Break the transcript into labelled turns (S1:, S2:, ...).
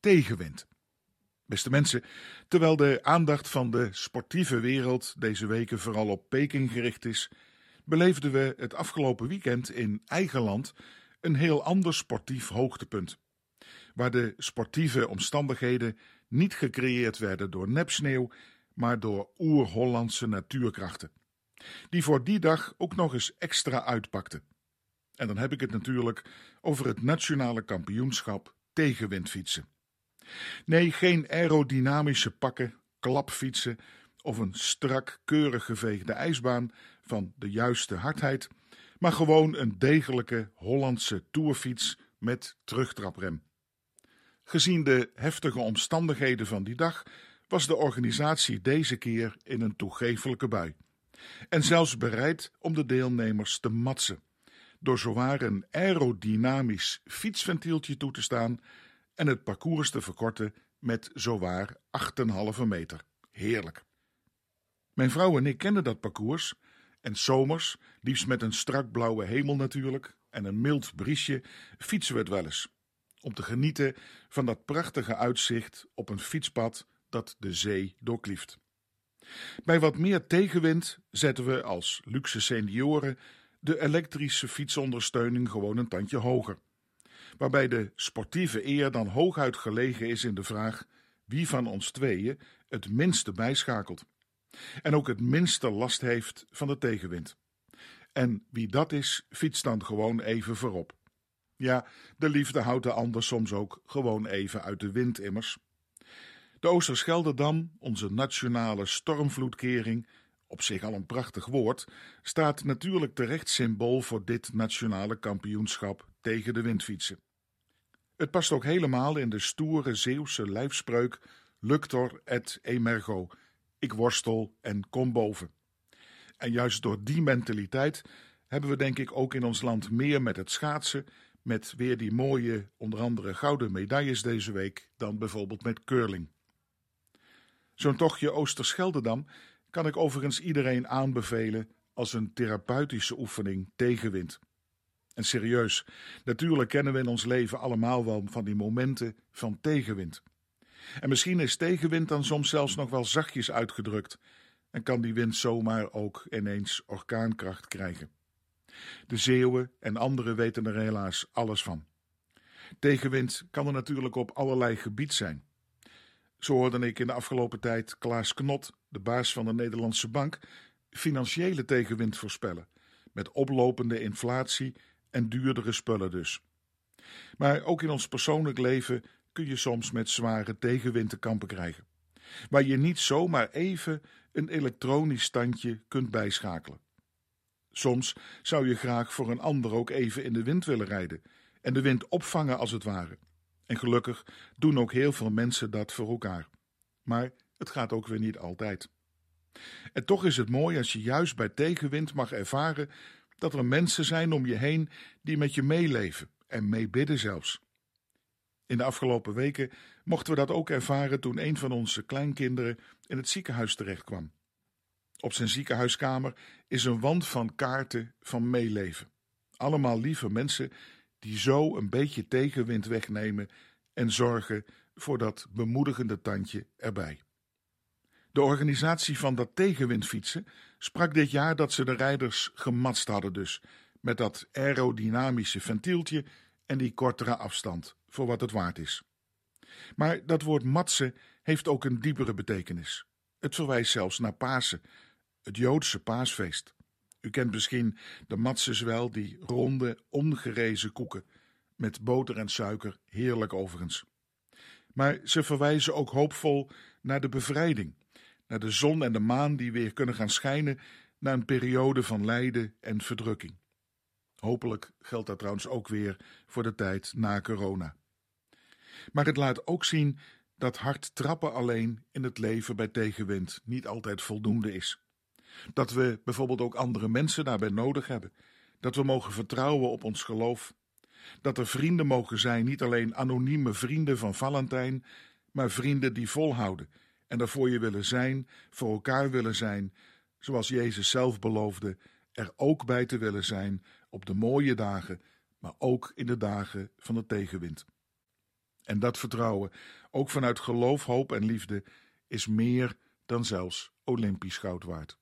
S1: tegenwind. Beste mensen, terwijl de aandacht van de sportieve wereld deze weken vooral op Peking gericht is, beleefden we het afgelopen weekend in eigen land een heel ander sportief hoogtepunt. Waar de sportieve omstandigheden niet gecreëerd werden door nepsneeuw, maar door oer-Hollandse natuurkrachten. Die voor die dag ook nog eens extra uitpakten. En dan heb ik het natuurlijk over het nationale kampioenschap tegenwindfietsen. Nee, geen aerodynamische pakken, klapfietsen of een strak, keurig geveegde ijsbaan van de juiste hardheid, maar gewoon een degelijke Hollandse toerfiets met terugtraprem. Gezien de heftige omstandigheden van die dag was de organisatie deze keer in een toegefelijke bui. En zelfs bereid om de deelnemers te matsen, door zowaar een aerodynamisch fietsventieltje toe te staan en het parcours te verkorten met zowaar 8,5 meter. Heerlijk. Mijn vrouw en ik kenden dat parcours en zomers, liefst met een strak blauwe hemel natuurlijk en een mild briesje, fietsen we het wel eens. Om te genieten van dat prachtige uitzicht op een fietspad dat de zee doorklieft. Bij wat meer tegenwind zetten we als luxe senioren de elektrische fietsondersteuning gewoon een tandje hoger. Waarbij de sportieve eer dan hooguit gelegen is in de vraag wie van ons tweeën het minste bijschakelt. En ook het minste last heeft van de tegenwind. En wie dat is, fietst dan gewoon even voorop. Ja, de liefde houdt de ander soms ook gewoon even uit de wind immers. De Oosterschelderdam, onze nationale stormvloedkering, op zich al een prachtig woord, staat natuurlijk terecht symbool voor dit nationale kampioenschap tegen de windfietsen. Het past ook helemaal in de stoere Zeeuwse lijfspreuk Luctor et emergo, ik worstel en kom boven. En juist door die mentaliteit hebben we denk ik ook in ons land meer met het schaatsen, met weer die mooie, onder andere gouden medailles deze week, dan bijvoorbeeld met curling. Zo'n tochtje Oosterscheldedam kan ik overigens iedereen aanbevelen als een therapeutische oefening tegenwind. En serieus, natuurlijk kennen we in ons leven allemaal wel van die momenten van tegenwind. En misschien is tegenwind dan soms zelfs nog wel zachtjes uitgedrukt en kan die wind zomaar ook ineens orkaankracht krijgen. De Zeeuwen en anderen weten er helaas alles van. Tegenwind kan er natuurlijk op allerlei gebied zijn. Zo hoorde ik in de afgelopen tijd Klaas Knot, de baas van de Nederlandse Bank, financiële tegenwind voorspellen, met oplopende inflatie en duurdere spullen dus. Maar ook in ons persoonlijk leven kun je soms met zware tegenwind te kampen krijgen, waar je niet zomaar even een elektronisch standje kunt bijschakelen. Soms zou je graag voor een ander ook even in de wind willen rijden en de wind opvangen als het ware. En gelukkig doen ook heel veel mensen dat voor elkaar. Maar het gaat ook weer niet altijd. En toch is het mooi als je juist bij tegenwind mag ervaren dat er mensen zijn om je heen die met je meeleven en meebidden zelfs. In de afgelopen weken mochten we dat ook ervaren toen een van onze kleinkinderen in het ziekenhuis terechtkwam. Op zijn ziekenhuiskamer is een wand van kaarten van meeleven. Allemaal lieve mensen die zo een beetje tegenwind wegnemen en zorgen voor dat bemoedigende tandje erbij. De organisatie van dat tegenwindfietsen sprak dit jaar dat ze de rijders gematst hadden dus, met dat aerodynamische ventieltje en die kortere afstand, voor wat het waard is. Maar dat woord matsen heeft ook een diepere betekenis. Het verwijst zelfs naar Pasen, het Joodse paasfeest. U kent misschien de matzes wel, die ronde, ongerezen koeken, met boter en suiker, heerlijk overigens. Maar ze verwijzen ook hoopvol naar de bevrijding, naar de zon en de maan die weer kunnen gaan schijnen na een periode van lijden en verdrukking. Hopelijk geldt dat trouwens ook weer voor de tijd na corona. Maar het laat ook zien dat hard trappen alleen in het leven bij tegenwind niet altijd voldoende is. Dat we bijvoorbeeld ook andere mensen daarbij nodig hebben. Dat we mogen vertrouwen op ons geloof. Dat er vrienden mogen zijn, niet alleen anonieme vrienden van Valentijn, maar vrienden die volhouden en er voor je willen zijn, voor elkaar willen zijn, zoals Jezus zelf beloofde, er ook bij te willen zijn op de mooie dagen, maar ook in de dagen van de tegenwind. En dat vertrouwen, ook vanuit geloof, hoop en liefde, is meer dan zelfs Olympisch goud waard.